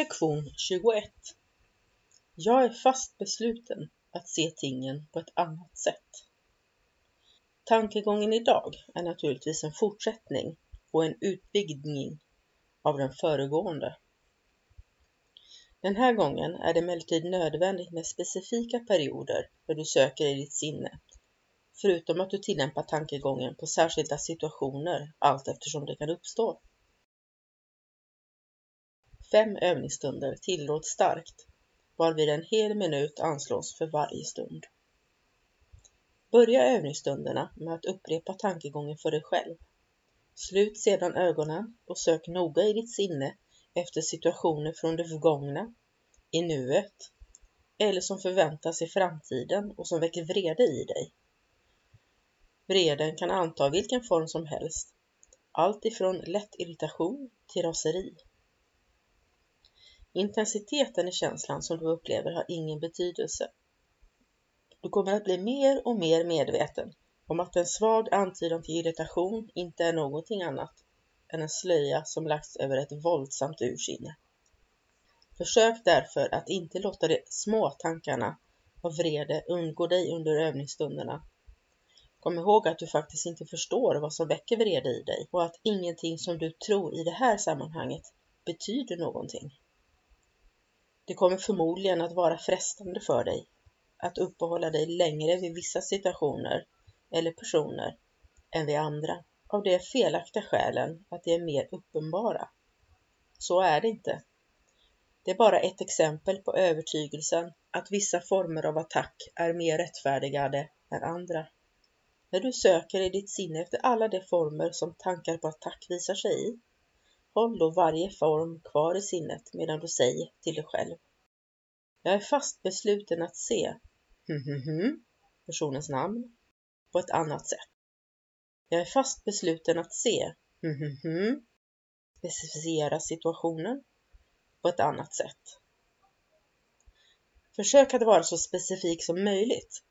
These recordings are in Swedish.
Sektion 21 Jag är fast besluten att se tingen på ett annat sätt. Tankegången idag är naturligtvis en fortsättning och en utvidgning av den föregående. Den här gången är det emellertid nödvändigt med specifika perioder där du söker i ditt sinne, förutom att du tillämpar tankegången på särskilda situationer allt eftersom det kan uppstå. Fem övningsstunder tillåts starkt, varvid en hel minut anslås för varje stund. Börja övningsstunderna med att upprepa tankegången för dig själv. Slut sedan ögonen och sök noga i ditt sinne efter situationer från det förgångna, i nuet eller som förväntas i framtiden och som väcker vrede i dig. Vreden kan anta vilken form som helst, allt ifrån lätt irritation till raseri. Intensiteten i känslan som du upplever har ingen betydelse. Du kommer att bli mer och mer medveten om att en svag antydan till irritation inte är någonting annat än en slöja som lagts över ett våldsamt ursinne. Försök därför att inte låta de små tankarna av vrede undgå dig under övningsstunderna. Kom ihåg att du faktiskt inte förstår vad som väcker vrede i dig och att ingenting som du tror i det här sammanhanget betyder någonting. Det kommer förmodligen att vara frestande för dig att uppehålla dig längre vid vissa situationer eller personer än vid andra av de felaktiga skälen att de är mer uppenbara. Så är det inte. Det är bara ett exempel på övertygelsen att vissa former av attack är mer rättfärdigade än andra. När du söker i ditt sinne efter alla de former som tankar på attack visar sig i, Håll då varje form kvar i sinnet medan du säger till dig själv. Jag är fast besluten att se hm, hm, hm personens namn på ett annat sätt. Jag är fast besluten att se specificera situationen på ett annat sätt. Försök att vara så specifik som möjligt.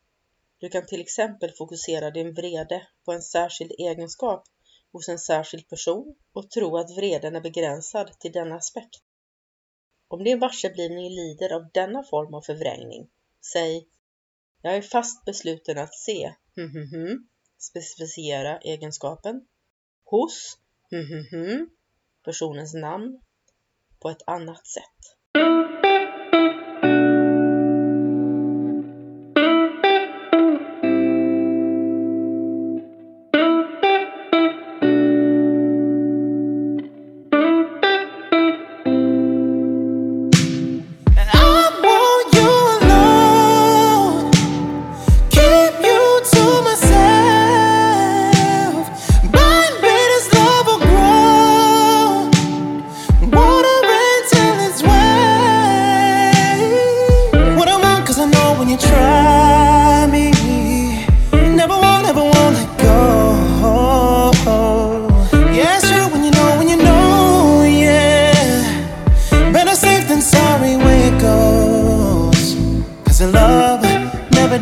Du kan till exempel fokusera din vrede på en särskild egenskap hos en särskild person och tro att vreden är begränsad till denna aspekt. Om din varseblivning lider av denna form av förvrängning, säg Jag är fast besluten att se hm, hm, hm, specificera egenskapen hos personens namn på ett annat sätt.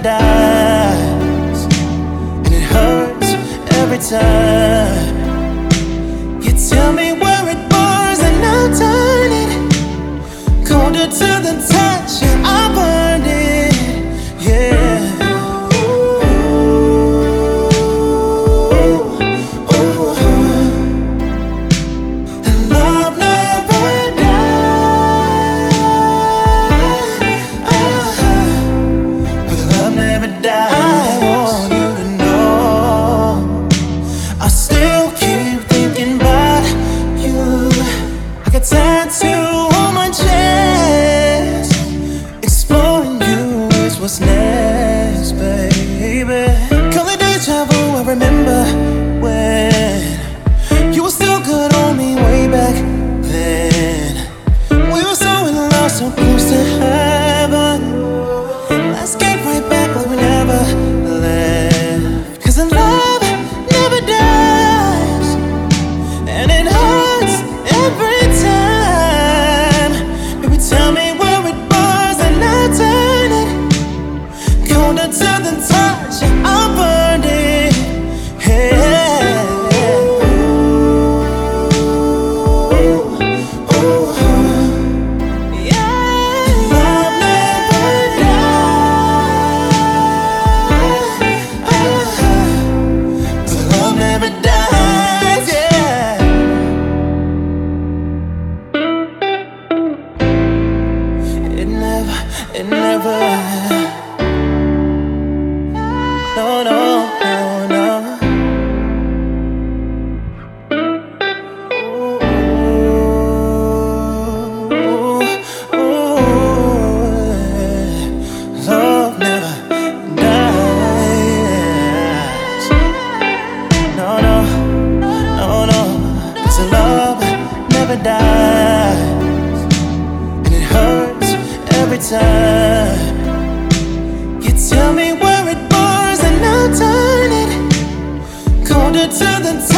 paradise, and it hurts every time you tell me. was never and never. every. You tell me where it bars and I'll turn it colder to the time.